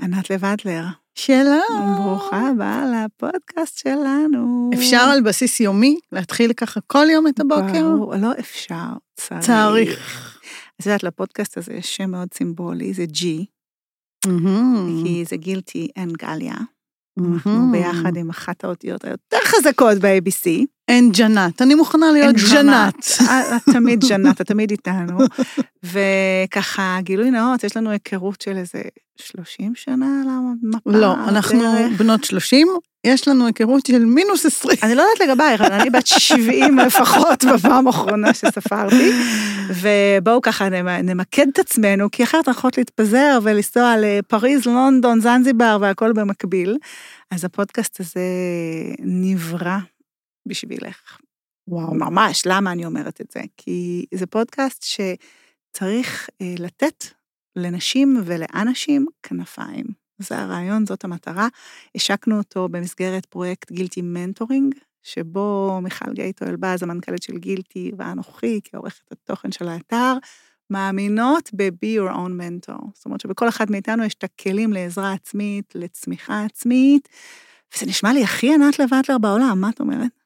ענת לבדלר. שלום. ברוכה הבאה לפודקאסט שלנו. אפשר על בסיס יומי להתחיל ככה כל יום את הבוקר? ברור, לא אפשר, צריך. צריך. את יודעת, לפודקאסט הזה יש שם מאוד סימבולי, זה G. כי זה גילטי אנד גליה. מהמם. אנחנו ביחד עם אחת האותיות היותר חזקות ב-ABC. אין ג'נת, אני מוכנה להיות ג'נת. את תמיד ג'נת, את תמיד איתנו. וככה, גילוי נאות, יש לנו היכרות של איזה 30 שנה על המפה. לא, אנחנו. בנות 30, יש לנו היכרות של מינוס 20. אני לא יודעת לגבייך, אבל אני בת 70 לפחות בפעם האחרונה שספרתי. ובואו ככה נמ- נמקד את עצמנו, כי אחרת אנחנו יכולות להתפזר ולנסוע לפריז, לונדון, זנזיבר והכל במקביל. אז הפודקאסט הזה נברא בשבילך. וואו. ממש, למה אני אומרת את זה? כי זה פודקאסט שצריך אה, לתת לנשים ולאנשים כנפיים. זה הרעיון, זאת המטרה. השקנו אותו במסגרת פרויקט גילטי mentoring, שבו מיכל גייטו אלבז, המנכ"לית של גילטי, ואנוכי, כעורכת התוכן של האתר, מאמינות ב-be your own mentor. זאת אומרת שבכל אחד מאיתנו יש את הכלים לעזרה עצמית, לצמיחה עצמית, וזה נשמע לי הכי ענת לב-אדלר בעולם, מה את אומרת?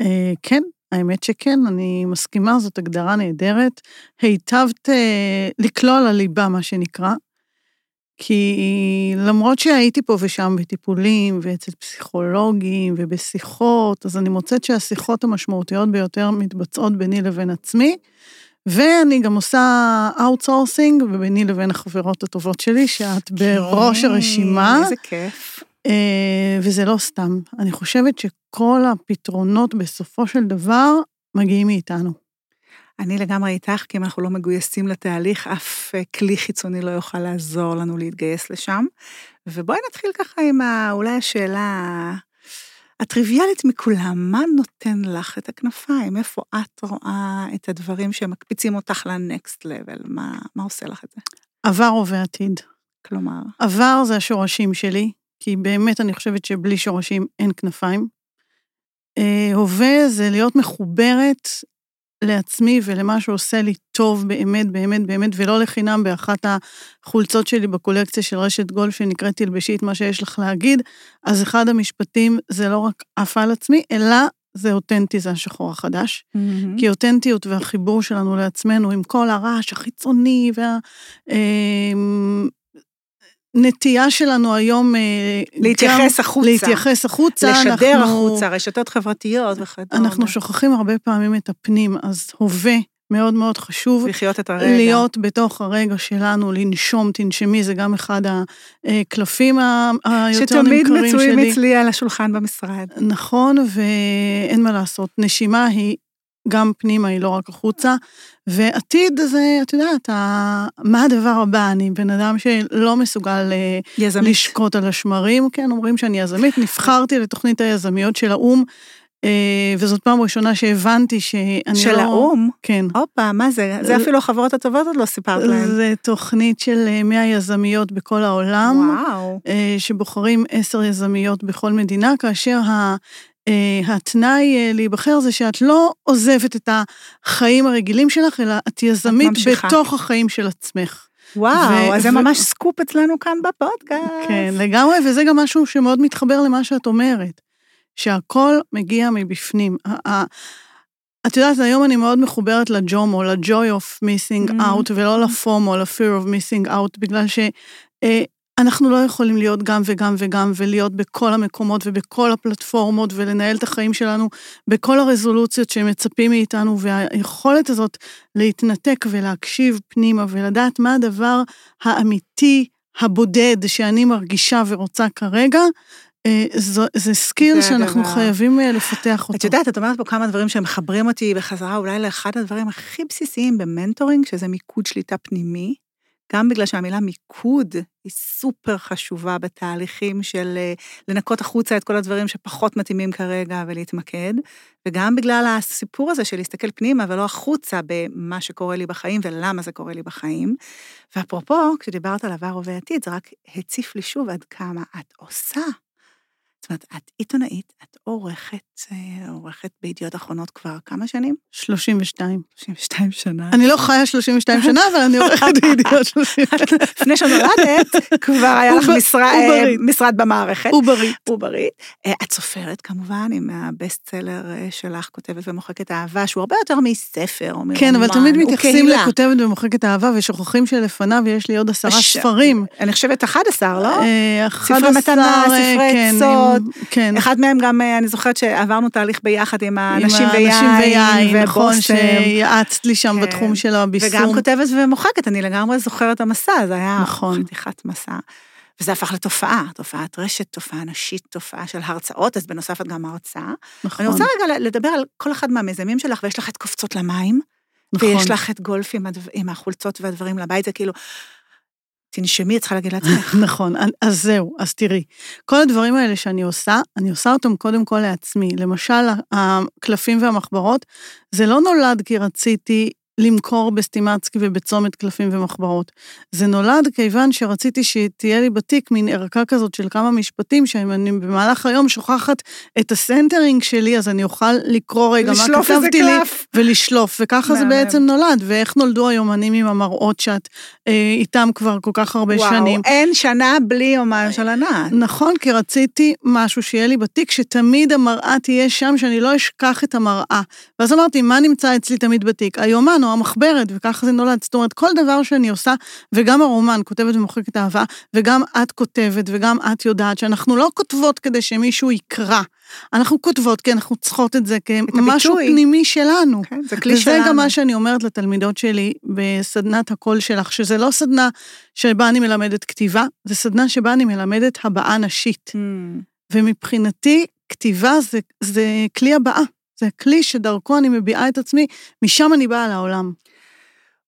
אה, כן, האמת שכן, אני מסכימה, זאת הגדרה נהדרת. היטבת אה, לקלוע לליבה, מה שנקרא. כי למרות שהייתי פה ושם בטיפולים ואצל פסיכולוגים ובשיחות, אז אני מוצאת שהשיחות המשמעותיות ביותר מתבצעות ביני לבין עצמי, ואני גם עושה outsourcing ביני לבין החברות הטובות שלי, שאת בראש כן, הרשימה. איזה כיף. אה, וזה לא סתם. אני חושבת שכל הפתרונות בסופו של דבר מגיעים מאיתנו. אני לגמרי איתך, כי אם אנחנו לא מגויסים לתהליך, אף אה, כלי חיצוני לא יוכל לעזור לנו להתגייס לשם. ובואי נתחיל ככה עם ה, אולי השאלה הטריוויאלית מכולם, מה נותן לך את הכנפיים? איפה את רואה את הדברים שמקפיצים אותך לנקסט לבל? מה, מה עושה לך את זה? עבר ועתיד. כלומר, עבר זה השורשים שלי, כי באמת אני חושבת שבלי שורשים אין כנפיים. אה, הווה זה להיות מחוברת לעצמי ולמה שעושה לי טוב באמת, באמת, באמת, ולא לחינם באחת החולצות שלי בקולקציה של רשת גולף שנקראת תלבשי את מה שיש לך להגיד, אז אחד המשפטים זה לא רק עף על עצמי, אלא זה אותנטי, זה השחור החדש. כי אותנטיות והחיבור שלנו לעצמנו עם כל הרעש החיצוני והנטייה שלנו היום... אה, להתייחס גם החוצה. להתייחס החוצה. לשדר אנחנו- החוצה, רשתות חברתיות וכדומה. אנחנו שוכחים הרבה פעמים את הפנים, אז הווה מאוד מאוד חשוב. לחיות את הרגע. להיות בתוך הרגע שלנו, לנשום, תנשמי, זה גם אחד הקלפים היותר שתמיד נמכרים שלי. מצויים אצלי על השולחן במשרד. נכון, ואין מה לעשות. נשימה היא גם פנימה, היא לא רק החוצה. ועתיד זה, את יודעת, ה- מה הדבר הבא? אני בן אדם שלא מסוגל אה, יזמית. לשקוט על השמרים, כן, אומרים שאני יזמית. נבחרתי לתוכנית היזמיות של האו"ם, אה, וזאת פעם ראשונה שהבנתי שאני של לא... האו"ם? כן. הופה, מה זה? זה אפילו החברות הטובות עוד לא סיפרת להן. זה תוכנית של אה, 100 יזמיות בכל העולם, וואו. אה, שבוחרים עשר יזמיות בכל מדינה, כאשר ה... אה, התנאי אה, להיבחר זה שאת לא עוזבת את החיים הרגילים שלך, אלא את יזמית ממשיכה. בתוך החיים של עצמך. וואו, ו- אז זה ו- ממש סקופ אצלנו כאן בפודקאסט. כן, לגמרי, וזה גם משהו שמאוד מתחבר למה שאת אומרת, שהכל מגיע מבפנים. את יודעת, היום אני מאוד מחוברת לג'ומו, ל-joy of missing Mm. out, ולא לפומו, ל-fear of missing out, בגלל שאנחנו לא יכולים להיות גם וגם וגם, ולהיות בכל המקומות ובכל הפלטפורמות, ולנהל את החיים שלנו בכל הרזולוציות שמצפים מאיתנו, והיכולת הזאת להתנתק ולהקשיב פנימה, ולדעת מה הדבר האמיתי, הבודד, שאני מרגישה ורוצה כרגע, אה, זו- זה skill זה שאנחנו הדבר. חייבים אה, לפתח אותו. את יודעת, את אומרת פה כמה דברים שמחברים אותי בחזרה אולי לאחד הדברים הכי בסיסיים ב mentoring, שזה מיקוד שליטה פנימי. גם בגלל שהמילה מיקוד היא סופר חשובה בתהליכים של אה, לנקות החוצה את כל הדברים שפחות מתאימים כרגע ולהתמקד, וגם בגלל הסיפור הזה של להסתכל פנימה ולא החוצה במה שקורה לי בחיים ולמה זה קורה לי בחיים. ואפרופו, כשדיברת על עבר, הווה, עתיד, זה רק הציף לי שוב עד כמה את עושה. זאת אומרת, את עיתונאית, את עורכת, אה, עורכת בידיעות אחרונות כבר כמה שנים? 32. 32 שנה. אני לא חיה 32 שנה, אבל אני עורכת בידיעות 32. לפני שנולדת, כבר היה לך אה. משרד במערכת. עוברית. עוברית. אה, את סופרת כמובן, עם הבסט סלר שלך, כותבת ומוחקת אהבה, שהוא הרבה יותר מספר או מרומן. כן, אבל תמיד מתייחסים. לכותבת ומוחקת אהבה, ושוכחים שלפניו יש לי עוד עשרה ספרים. אני חושבת 11, לא? אה, ספרי 11, מתנה, ספרי כן, סוד. עם- כן. אחד מהם גם, אני זוכרת שעברנו תהליך ביחד עם עם האנשים האנשים ויין, נכון. שיעצת לי שם כן. בתחום של הביסום. וגם כותבת ומוחקת, אני לגמרי זוכרת את המסע, זה היה נכון. חתיכת מסע. וזה הפך לתופעה, תופעת רשת, תופעה נשית, תופעה של הרצאות, אז בנוסף את גם הרצאה. נכון, אני רוצה רגע לדבר על כל אחד מהמיזמים שלך, ויש לך את קופצות למים, נכון. ויש לך את גולף עם, הדו, עם החולצות והדברים לבית, זה כאילו, תנשמי, את צריכה להגיד לעצמך. נכון, אז זהו, אז תראי, כל הדברים האלה שאני עושה, אני עושה אותם קודם כל לעצמי. למשל, הקלפים והמחברות, זה לא נולד כי רציתי למכור בסטימצקי ובצומת קלפים ומחברות. זה נולד כיוון שרציתי שתהיה לי בתיק מין ערכה כזאת של כמה משפטים, שאם אני במהלך היום שוכחת את ה centering שלי, אז אני אוכל לקרוא רגע מה כתבתי לי. ולשלוף, וככה זה. בעצם נולד, ואיך נולדו היומנים עם המראות שאת אה, איתם כבר כל כך הרבה שנים. וואו, אין שנה בלי יומיים של ענת. נכון, כי רציתי משהו שיהיה לי בתיק, שתמיד המראה תהיה שם, שאני לא אשכח את המראה. ואז אמרתי, מה נמצא אצלי תמיד בתיק? היומן או המחברת, וככה זה נולד. זאת אומרת, כל דבר שאני עושה, וגם הרומן, כותבת ומוחקת אהבה, וגם את כותבת, וגם את יודעת שאנחנו לא כותבות כדי שמישהו יקרא. אנחנו כותבות כי אנחנו צריכות את זה כמשהו. פנימי שלנו. כן, זה כלי וזה שלנו. גם מה שאני אומרת לתלמידות שלי בסדנת הקול שלך, שזה לא סדנה שבה אני מלמדת כתיבה, זה סדנה שבה אני מלמדת הבעה נשית. Hmm. ומבחינתי, כתיבה זה, זה כלי הבעה. זה כלי שדרכו אני מביעה את עצמי, משם אני באה לעולם.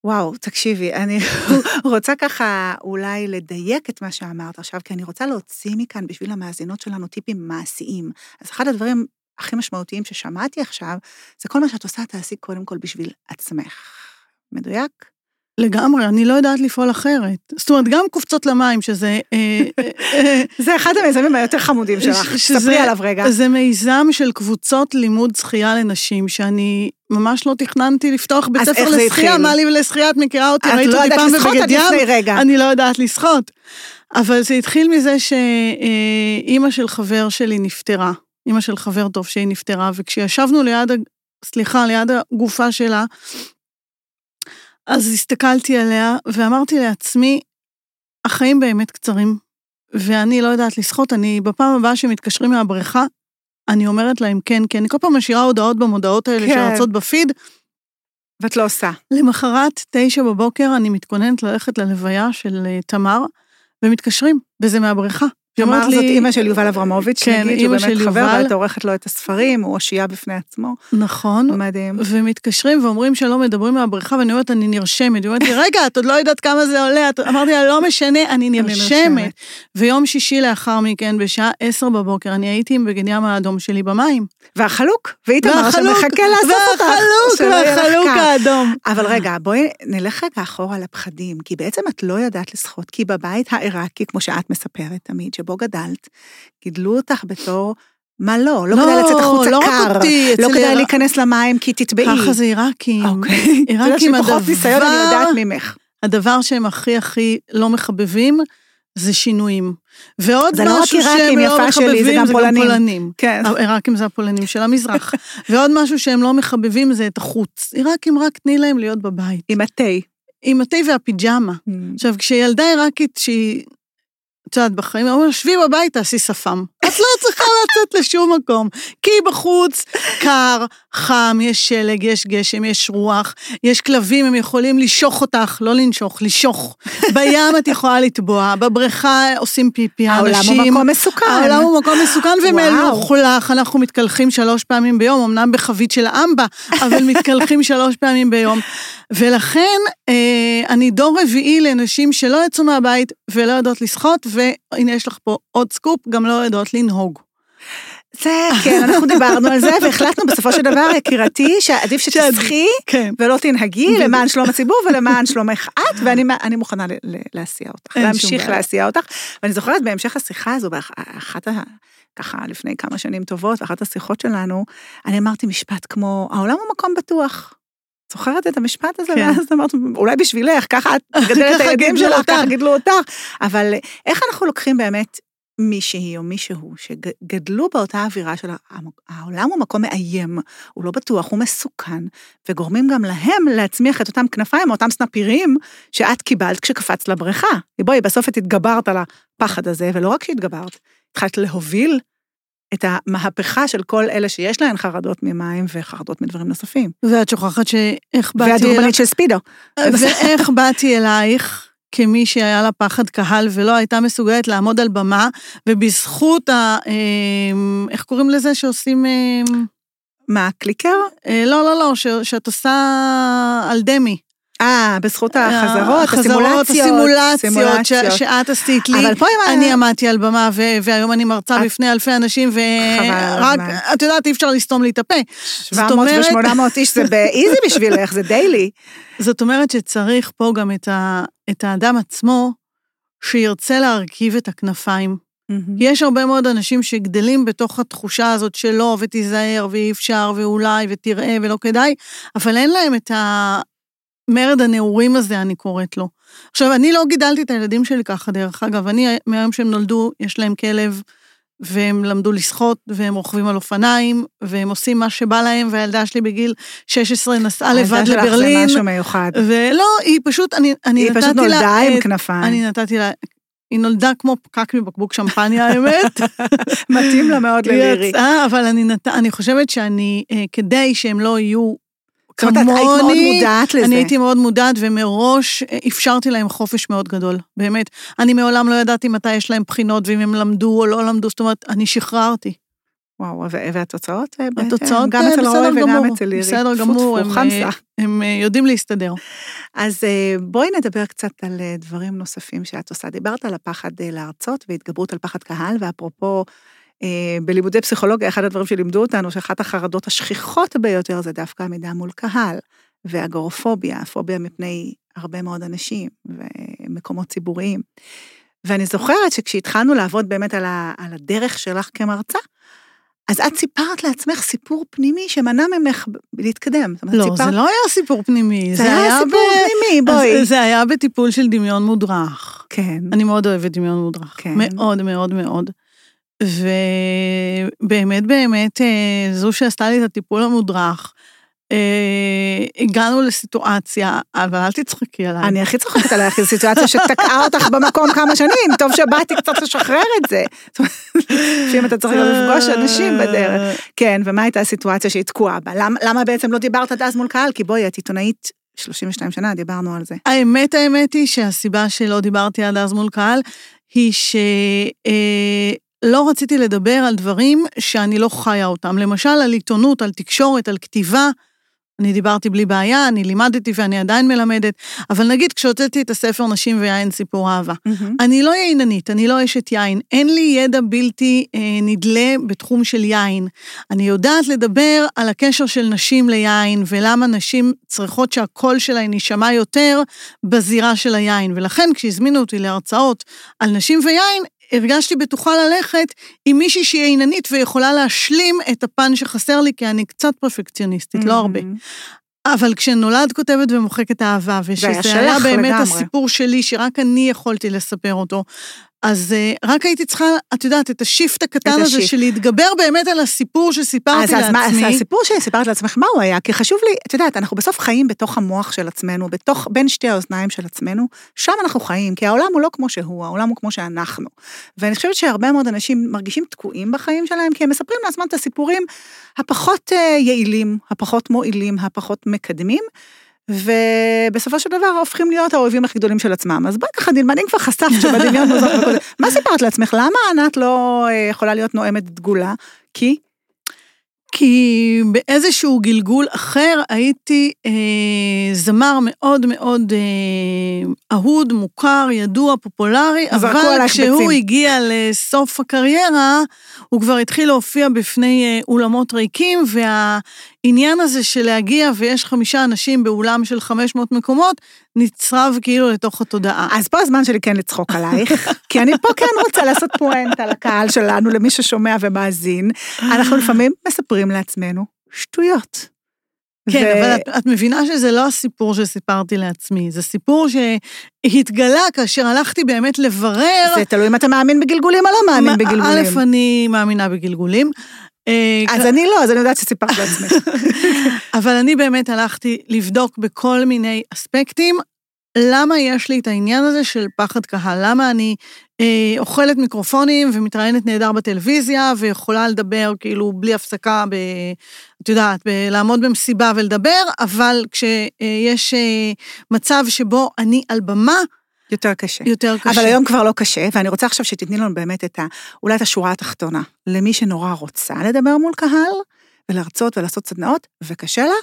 וואו, תקשיבי, אני רוצה ככה אולי לדייק את מה שאמרת עכשיו, כי אני רוצה להוציא מכאן בשביל המאזינות שלנו טיפים מעשיים. אז אחד הדברים הכי משמעותיים ששמעתי עכשיו, זה כל מה שאת עושה, תעשי קודם כל בשביל עצמך. מדויק? לגמרי, אני לא יודעת לפעול אחרת. זאת אומרת, גם קופצות למים, שזה... אה, אה, אה, זה אחד המיזמים היותר חמודים שלך, ספרי עליו רגע. זה מיזם של קבוצות לימוד שחייה לנשים, שאני ממש לא תכננתי לפתוח בית ספר לשחייה? מה לי ולשחייה, את מכירה אותי, את ראית לא אותי פעם בבגד ים. אני לא יודעת לשחות. אבל זה התחיל מזה שאימא של חבר שלי נפטרה, אימא של חבר טוב שהיא נפטרה, וכשישבנו ליד, סליחה, ליד הגופה שלה, אז הסתכלתי עליה ואמרתי לעצמי, החיים באמת קצרים, ואני לא יודעת לשחות, אני בפעם הבאה שמתקשרים מהבריכה, אני אומרת להם כן, כי אני כל פעם משאירה הודעות במודעות האלה כן. שרצות בפיד. ואת לא עושה. למחרת, תשע בבוקר, אני מתכוננת ללכת ללוויה של אה, תמר, ומתקשרים, וזה מהבריכה. תמר זאת אימא של יובל אברמוביץ', כן, נגיד, שהוא אימא באמת של חבר, יובל. ואת עורכת לו את הספרים, הוא אושייה בפני עצמו. נכון. מדהים. ומתקשרים ואומרים שלא מדברים מהבריכה, ואני אומרת, אני נרשמת. היא אומרת לי, רגע, את עוד לא יודעת כמה זה עולה. אמרתי לה, לא משנה, אני נרשמת. ויום שישי לאחר מכן, בשעה עשר בבוקר, אני הייתי עם בגד ים האדום שלי במים. והחלוק, ואיתמר והחלוק, שמחכה לאסוף אותך. והחלוק, והחלוק. האדום. אבל רגע, בואי נלך רגע אחורה לפחדים, כי בעצם את לא ידעת לשחות, כי בבית העיראקי, כמו שאת מספרת תמיד, שבו גדלת, גידלו אותך בתור, מה לא? לא לא, כדאי לצאת החוצה לא רק קר. אותי, לא כדאי עיר- להיכנס למים כי תטבעי. ככה זה עיראקים. אוקיי. עיראקים, שפחות ניסיון אני הדבר- יודעת ממך. הדבר שהם הכי הכי לא מחבבים, זה שינויים. ועוד זה לא משהו עיראקים, שהם לא יפה שלי, זה מחבבים, גם זה גם פולנים. פולנים. כן. העיראקים זה הפולנים של המזרח. ועוד משהו שהם לא מחבבים זה את החוץ. עיראקים רק תני להם להיות בבית. עם התה. עם התה והפיג'מה. עכשיו, כשילדה עיראקית שהיא, את יודעת, בחיים, אומרים, שבי בבית, תעשי שפם. את לא צריכה לצאת לשום מקום. כי בחוץ קר, חם, יש שלג, יש גשם, יש רוח, יש כלבים, הם יכולים לשוך אותך, לא לנשוך, לשוך. בים את יכולה לטבוע, בבריכה עושים פיפי, העולם האנשים... הוא מקום מסוכן. העולם הוא מקום מסוכן. ומלוכלך, אנחנו מתקלחים שלוש פעמים ביום, אמנם בחבית של אמבה, אבל מתקלחים שלוש פעמים ביום. ולכן אה, אני דור רביעי לנשים שלא יצאו מהבית ולא יודעות לשחות, והנה יש לך פה עוד סקופ, גם לא יודעות לנהוג. זה, כן, אנחנו דיברנו על זה, והחלטנו בסופו של דבר, יקירתי, שעדיף שתשחי כן. ולא תנהגי למען שלום הציבור ולמען שלומך את, ואני אני מוכנה להסיע אותך, להמשיך. להסיע אותך. ואני זוכרת בהמשך השיחה הזו, באחת ככה לפני כמה שנים טובות, באחת השיחות שלנו, אני אמרתי משפט כמו, העולם הוא מקום בטוח. זוכרת את המשפט הזה? כן. ואז אמרת, אולי בשבילך, ככה את מגדלת את הילדים שלך. ככה גידלו אותך. אבל איך אנחנו לוקחים באמת מישהי או מישהו שגדלו באותה אווירה של העולם הוא מקום מאיים, הוא לא בטוח, הוא מסוכן, וגורמים גם להם להצמיח את אותם כנפיים, אותם סנפירים שאת קיבלת כשקפצת לבריכה. בואי, בסוף את התגברת על הפחד הזה, ולא רק שהתגברת, התחלת להוביל את המהפכה של כל אלה שיש להן חרדות ממים וחרדות מדברים נוספים. ואת שוכחת שאיך באתי אלייך, של ספידו. ואיך באתי אלייך כמי שהיה לה פחד קהל ולא הייתה מסוגלת לעמוד על במה, ובזכות ה... אה, איך קוראים לזה שעושים... אה, מה, קליקר? אה, לא, לא, לא, שאת עושה על דמי. אה, בזכות החזרות, החזרות, הסימולציות. הסימולציות ש- שאת עשית לי. אבל פה אם... אני עמדתי על במה, ו- והיום אני מרצה את- בפני אלפי אנשים, ורק. את יודעת, אי אפשר לסתום לי את הפה. 700 אומרת- ו-800 איש זה באיזי בשבילך, זה דיילי. זאת אומרת שצריך פה גם את, ה- את האדם עצמו, שירצה להרכיב את הכנפיים. יש הרבה מאוד אנשים שגדלים בתוך התחושה הזאת שלא, ותיזהר, ואי אפשר, ואולי, ותראה, ולא כדאי, אבל אין להם את המרד הנעורים הזה, אני קוראת לו. עכשיו, אני לא גידלתי את הילדים שלי ככה, דרך אגב, אני, מהיום שהם נולדו, יש להם כלב, והם למדו לשחות, והם רוכבים על אופניים, והם עושים מה שבא להם, והילדה שלי בגיל 16 נסעה לבד הילדה שלך זה לברלין. משהו מיוחד. ולא, היא פשוט, אני, אני היא נתתי פשוט לה... נולדה עם כנפיים. אני נתתי לה... היא נולדה כמו פקק מבקבוק שמפניה, האמת. מתאים לה מאוד היא ללירי. יצאה, אבל אני, נת... אני חושבת שאני, אה, כדי שהם לא יהיו זאת אומרת, היית מאוד כמוני, מודעת לזה. אני הייתי מאוד מודעת, ומראש אה, אפשרתי להם חופש מאוד גדול, באמת. אני מעולם לא ידעתי מתי יש להם בחינות, ואם הם למדו או לא למדו, זאת אומרת, אני שחררתי. וואו, והתוצאות? אה? התוצאות גם אה, אצל בסדר רועי וגם אצל לירי. בסדר גמור, הם, יודעים להסתדר. אז בואי נדבר קצת על דברים נוספים שאת עושה. דיברת על הפחד להרצות והתגברות על פחד קהל, ואפרופו, בלימודי פסיכולוגיה, אחד הדברים שלימדו אותנו, שאחת החרדות השכיחות ביותר זה דווקא עמידה מול קהל, ואגורופוביה, פוביה מפני הרבה מאוד אנשים ומקומות ציבוריים. ואני זוכרת שכשהתחלנו לעבוד באמת על, ה, על הדרך שלך כמרצה, אז את סיפרת לעצמך סיפור פנימי שמנע ממך להתקדם. לא, סיפרת, זה לא היה סיפור פנימי, זה היה סיפור פנימי, בואי. אז זה היה בטיפול של דמיון מודרך. כן. אני מאוד אוהבת דמיון מודרך. כן. מאוד מאוד מאוד. ובאמת באמת, אה, זו שעשתה לי את הטיפול המודרך, אה, הגענו לסיטואציה, אבל אל תצחקי עליי. אני הכי צוחקת עלייך, זו סיטואציה שתקעה אותך במקום כמה שנים, טוב שבאתי קצת לשחרר את זה. לפעמים אתה צריך לפגוש אנשים בדרך. כן, ומה הייתה הסיטואציה שהיא תקועה בה? למה, בעצם לא דיברת עד אז מול קהל? כי בואי, את עיתונאית 32 שנה, דיברנו על זה. האמת, האמת היא שהסיבה שלא דיברתי עד אז מול קהל, היא שלא רציתי לדבר על דברים שאני לא חיה אותם. למשל, על עיתונות, על תקשורת, על כתיבה. אני דיברתי בלי בעיה, אני לימדתי ואני עדיין מלמדת, אבל נגיד כשהוצאתי את הספר נשים ויין סיפור אהבה. אני לא ייננית, אני לא אשת יין, אין לי ידע בלתי אה, נדלה בתחום של יין. אני יודעת לדבר על הקשר של נשים ליין, ולמה נשים צריכות שהקול שלהן יישמע יותר בזירה של היין. ולכן כשהזמינו אותי להרצאות על נשים ויין, הרגשתי בטוחה ללכת עם מישהי שהיא ייננית ויכולה להשלים את הפן שחסר לי, כי אני קצת פרפקציוניסטית, לא הרבה. אבל כשנולד כותבת ומוחקת אהבה, ושזה היה באמת לגמרי. הסיפור שלי, שרק אני יכולתי לספר אותו, אז uh, רק הייתי צריכה, את יודעת, את השיפט הקטן הזה. של להתגבר באמת על הסיפור שסיפרתי אז, אז מה, אז לעצמי. הסיפור שסיפרת לעצמך, מה הוא היה? כי חשוב לי, את יודעת, אנחנו בסוף חיים בתוך המוח של עצמנו, בתוך, בין שתי האוזניים של עצמנו, שם אנחנו חיים, כי העולם הוא לא כמו שהוא, העולם הוא כמו שאנחנו. ואני חושבת שהרבה מאוד אנשים מרגישים תקועים בחיים שלהם, כי הם מספרים לעצמם את הסיפורים הפחות אה, יעילים, הפחות מועילים, הפחות מקדמים. ובסופו של דבר הופכים להיות האויבים הכי גדולים של עצמם. אז בואי ככה נלמד, אם כבר חשפת שבדמיון מוזר וכל זה, מה סיפרת לעצמך? למה ענת לא אה, יכולה להיות נואמת דגולה? כי? כי באיזשהו גלגול אחר הייתי אה, זמר מאוד מאוד אה, אהוד, מוכר, ידוע, פופולרי, אבל כשהוא ביצים. הגיע לסוף הקריירה, הוא כבר התחיל להופיע בפני אה, אולמות ריקים, והעניין הזה של להגיע ויש חמישה אנשים באולם של 500 מקומות, נצרב כאילו לתוך התודעה. אז פה הזמן שלי כן לצחוק עלייך, כי אני פה כן רוצה לעשות פואנטה לקהל שלנו, למי ששומע ומאזין. אנחנו לפעמים מספרים לעצמנו שטויות. כן, ו- אבל את, את מבינה שזה לא הסיפור שסיפרתי לעצמי, זה סיפור שהתגלה כאשר הלכתי באמת לברר. זה תלוי אם אתה מאמין בגלגולים או לא מאמין בגלגולים. א', אני מאמינה בגלגולים. אה, אז אני לא, אז אני יודעת שסיפרת לעצמך. אבל אני באמת הלכתי לבדוק בכל מיני אספקטים, למה יש לי את העניין הזה של פחד קהל, למה אני אוכלת מיקרופונים ומתראיינת נהדר בטלוויזיה, ויכולה לדבר כאילו בלי הפסקה, ב, את יודעת, ב, לעמוד במסיבה ולדבר, אבל כשיש אה, מצב שבו אני על במה, יותר קשה. יותר קשה. אבל היום כבר לא קשה, ואני רוצה עכשיו שתתני לנו באמת את ה... אולי את השורה התחתונה. למי שנורא רוצה לדבר מול קהל, ולהרצות ולעשות סדנאות, וקשה לה,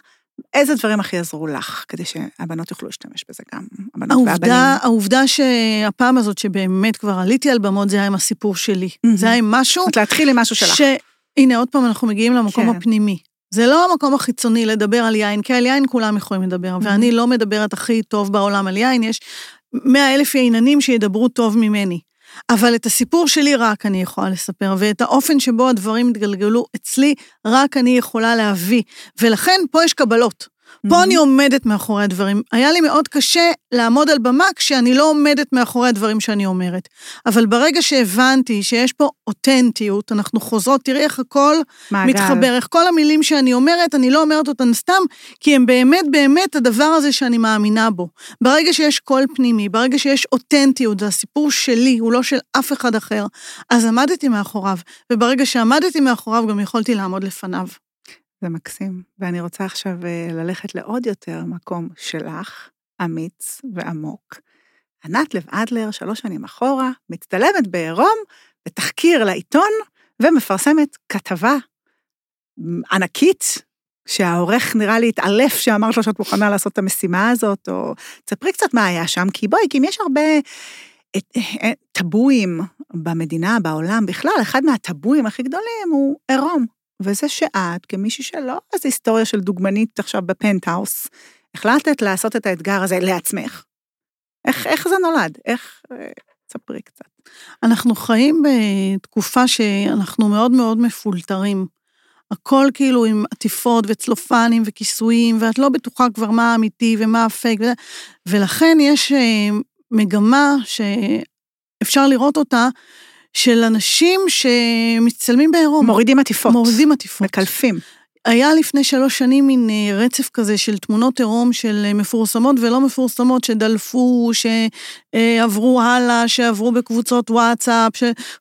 איזה דברים הכי יעזרו לך, כדי שהבנות יוכלו להשתמש בזה גם, הבנות והבנים. העובדה, העובדה שהפעם הזאת שבאמת כבר עליתי על במות, זה היה עם הסיפור שלי. מהמם. זה היה עם משהו זאת להתחיל עם משהו שלך. שהנה, עוד פעם אנחנו מגיעים למקום כן. הפנימי. זה לא המקום החיצוני לדבר על יין, כי על יין כולם יכולים לדבר, ואני לא מדברת הכי טוב בעולם על יין, יש מאה אלף ייננים שידברו טוב ממני. אבל את הסיפור שלי רק אני יכולה לספר, ואת האופן שבו הדברים התגלגלו אצלי, רק אני יכולה להביא. ולכן פה יש קבלות. פה אני עומדת מאחורי הדברים. היה לי מאוד קשה לעמוד על במה כשאני לא עומדת מאחורי הדברים שאני אומרת. אבל ברגע שהבנתי שיש פה אותנטיות, אנחנו חוזרות, תראי איך הכל מעגל. מתחבר, איך כל המילים שאני אומרת, אני לא אומרת אותן סתם, כי הם באמת באמת הדבר הזה שאני מאמינה בו. ברגע שיש קול פנימי, ברגע שיש אותנטיות, זה הסיפור שלי, הוא לא של אף אחד אחר, אז עמדתי מאחוריו, וברגע שעמדתי מאחוריו גם יכולתי לעמוד לפניו. זה מקסים. ואני רוצה עכשיו אה, ללכת לעוד יותר מקום שלך, אמיץ ועמוק. ענת לב אדלר, שלוש שנים אחורה, מצטלמת בעירום בתחקיר לעיתון, ומפרסמת כתבה ענקית, שהעורך נראה לי התעלף שאמרת לו שאת מוכנה לעשות את המשימה הזאת, או תספרי קצת מה היה שם, כי בואי, כי אם יש הרבה את- אה, טבואים במדינה, בעולם בכלל, אחד מהטבואים הכי גדולים הוא עירום. וזה שאת, כמישהי שלא איזו היסטוריה של דוגמנית עכשיו בפנטהאוס, החלטת לעשות את האתגר הזה לעצמך. איך, איך זה נולד? איך... אה, ספרי קצת. אנחנו חיים בתקופה שאנחנו מאוד מאוד מפולטרים. הכל כאילו עם עטיפות וצלופנים וכיסויים, ואת לא בטוחה כבר מה האמיתי ומה הפייק, וזה, ולכן יש אה, מגמה שאפשר לראות אותה, של אנשים שמצטלמים בעירום. מורידים עטיפות. מורידים עטיפות. מקלפים. היה לפני שלוש שנים מין אה, רצף כזה של תמונות עירום של אה, מפורסמות ולא מפורסמות שדלפו, שעברו הלאה, שעברו בקבוצות וואטסאפ,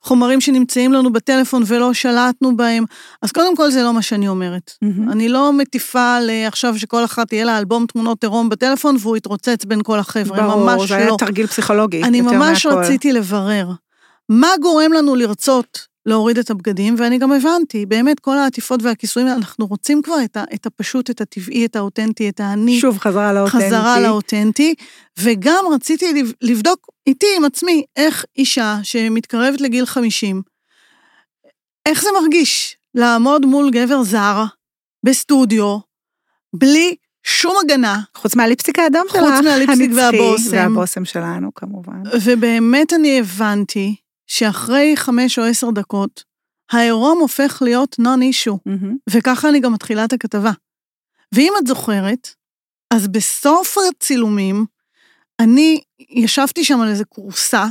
חומרים שנמצאים לנו בטלפון ולא שלטנו בהם. אז קודם כל זה לא מה שאני אומרת. מהמם. אני לא מטיפה לעכשיו שכל אחת יהיה לה אלבום תמונות עירום בטלפון והוא יתרוצץ בין כל החבר'ה, ברור, ממש זה היה לא. תרגיל פסיכולוגי. אני ממש מהכל. רציתי לברר. מה גורם לנו לרצות להוריד את הבגדים, ואני גם הבנתי, באמת, כל העטיפות והכיסויים, אנחנו רוצים כבר את, ה, את הפשוט, את הטבעי, את האותנטי, את האני. שוב, חזרה לאותנטי. חזרה לאותנטי, וגם רציתי לב- לבדוק איתי, עם עצמי, איך אישה שמתקרבת לגיל 50, איך זה מרגיש לעמוד מול גבר זר, בסטודיו, בלי שום הגנה, חוץ מהליפסטיק האדום חוץ שלך, מהליפסטיק הנצחי, והבושם. והבושם שלנו, כמובן. ובאמת אני הבנתי שאחרי חמש או עשר דקות, העירום הופך להיות נון אישו, מהמם. וככה אני גם מתחילה את הכתבה. ואם את זוכרת, אז בסוף הצילומים, אני ישבתי שם על איזה כורסה,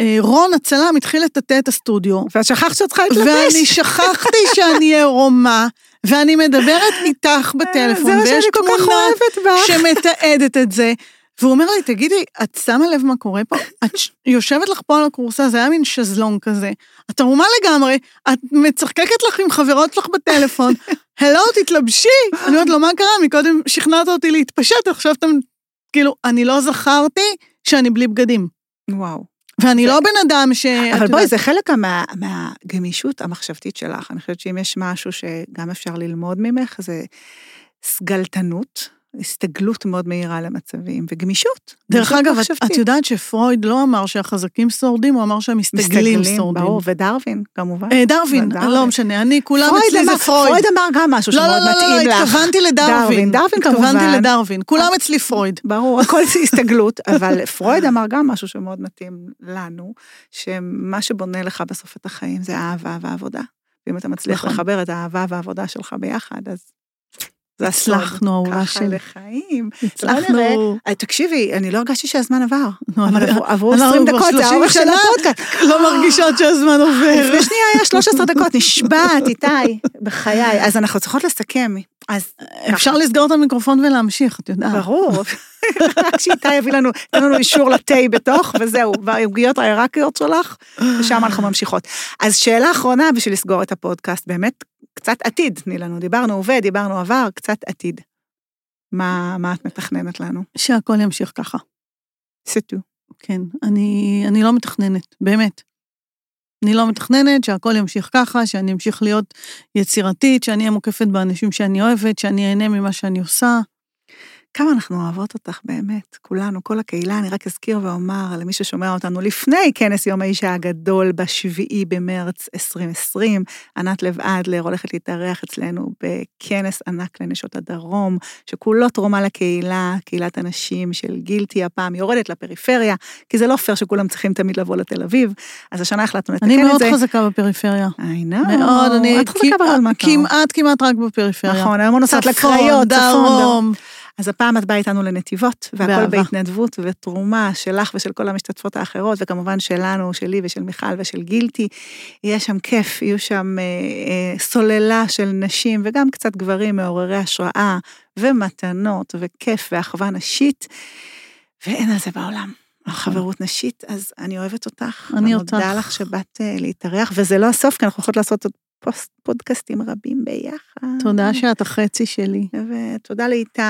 אה, רון הצלם התחיל לטאטא את הסטודיו, ואת שכחת שאת צריכה להתלבש. ואני שכחתי שאני עירומה, ואני מדברת איתך בטלפון, זה מה ויש תמונה. שמתעדת את זה. והוא אומר לי, תגידי, את שמה לב מה קורה פה? את יושבת לך פה על הכורסה, זה היה מין שזלון כזה. את ערומה לגמרי, את מצחקקת לך עם חברות שלך בטלפון, הלו, תתלבשי. אני אומרת לו, מה קרה? מקודם שכנעת אותי להתפשט, עכשיו אתם... כאילו, אני לא זכרתי שאני בלי בגדים. וואו. ואני לא בן אדם ש... אבל בואי, זה חלק מה- מהגמישות המחשבתית שלך. אני חושבת שאם יש משהו שגם אפשר ללמוד ממך, זה סגלתנות, הסתגלות מאוד מהירה למצבים, וגמישות. דרך אגב, את-. את יודעת שפרויד לא אמר שהחזקים שורדים, הוא אמר שהמסתגלים שורדים. ברור, ודרווין, כמובן. אה, דרווין, ודרווין. לא משנה, אני, כולם אצלי אמר- זה פרויד. פרויד אמר גם משהו לא, שמאוד לא, לא, מתאים לא, לך. התכוונתי לדרווין. דרווין, דרווין התכוונתי כמובן. לדרווין. כולם אצלי פרויד. ברור, הכל זה הסתגלות, אבל פרויד אמר גם משהו שמאוד מתאים לנו, שמה שבונה לך בסוף את החיים זה האהבה והעבודה. ואם אתה מצליח נכון. לחבר את האהבה והעבודה שלך ביחד, אז זה הסוד. הצלחנו, אהובה ככה שלי. לחיים. הצלחנו. אה, תקשיבי, אני לא הרגשתי שהזמן עבר. נו, אבל אבל- עברו- עברו אנחנו 20 כבר דקות, זה 30 האורך של. הפודקאסט. לא מרגישות שהזמן עובר. לפני שנייה היה 13 דקות, נשבעת, איתי, בחיי. אז אנחנו צריכות לסכם. אז אפשר לסגור את המיקרופון ולהמשיך, את יודעת. ברור. רק שאיתי יביא לנו, תן לנו אישור לתה בתוך, וזהו, והעוגיות העיראקיות שלך, ושם אנחנו ממשיכות. אז שאלה אחרונה בשביל לסגור את הפודקאסט, באמת, קצת עתיד, תני לנו. דיברנו הווה, דיברנו עבר, קצת עתיד. מה, מה את מתכננת לנו? שהכל ימשיך ככה. סטו. כן, אני, אני לא מתכננת, באמת. אני לא מתכננת שהכל ימשיך ככה, שאני אמשיך להיות יצירתית, שאני אהיה מוקפת באנשים שאני אוהבת, שאני אהנה ממה שאני עושה. כמה אנחנו אוהבות אותך באמת, כולנו, כל הקהילה, אני רק אזכיר ואומר למי ששומע אותנו לפני כנס יום האישה הגדול בשביעי במרץ 2020, ענת לב אדלר הולכת להתארח אצלנו בכנס ענק לנשות הדרום, שכולו תרומה לקהילה, קהילת הנשים של גילטי הפעם יורדת לפריפריה, כי זה לא פייר שכולם צריכים תמיד לבוא לתל אביב, אז השנה החלטנו לתקן את אני זה. מאוד חזקה בפריפריה. I know. מאוד, אני את חזקה. כמעט, כמעט רק בפריפריה. נכון, היום נוסעת לקריות, צפון, דרום. אז הפעם את באה איתנו לנתיבות, והכל באהבה. בהתנדבות ותרומה שלך ושל כל המשתתפות האחרות, וכמובן שלנו, שלי ושל מיכל ושל גילטי. יהיה שם כיף, יהיו שם אה, אה, סוללה של נשים וגם קצת גברים מעוררי השראה, ומתנות, וכיף ואחווה נשית, ואין על זה בעולם. חברות נשית, אז אני אוהבת אותך. אני אותך. לך שבאת אה, להתארח, וזה לא הסוף, כי אנחנו יכולות לעשות עוד פודקאסטים רבים ביחד. תודה שאת החצי שלי. ותודה לאיתי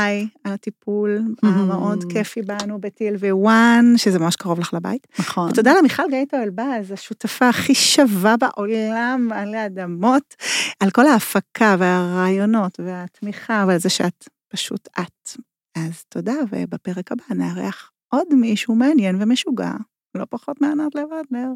על הטיפול Mhm. המאוד כיפי בנו ב-TLV1, שזה ממש קרוב לך לבית. נכון. ותודה למיכל גייטו אלבז, השותפה הכי שווה בעולם עלי אדמות, על כל ההפקה והרעיונות והתמיכה ועל זה שאת פשוט את. אז תודה, ובפרק הבא נארח עוד מישהו מעניין ומשוגע, לא פחות מענת לבדלר.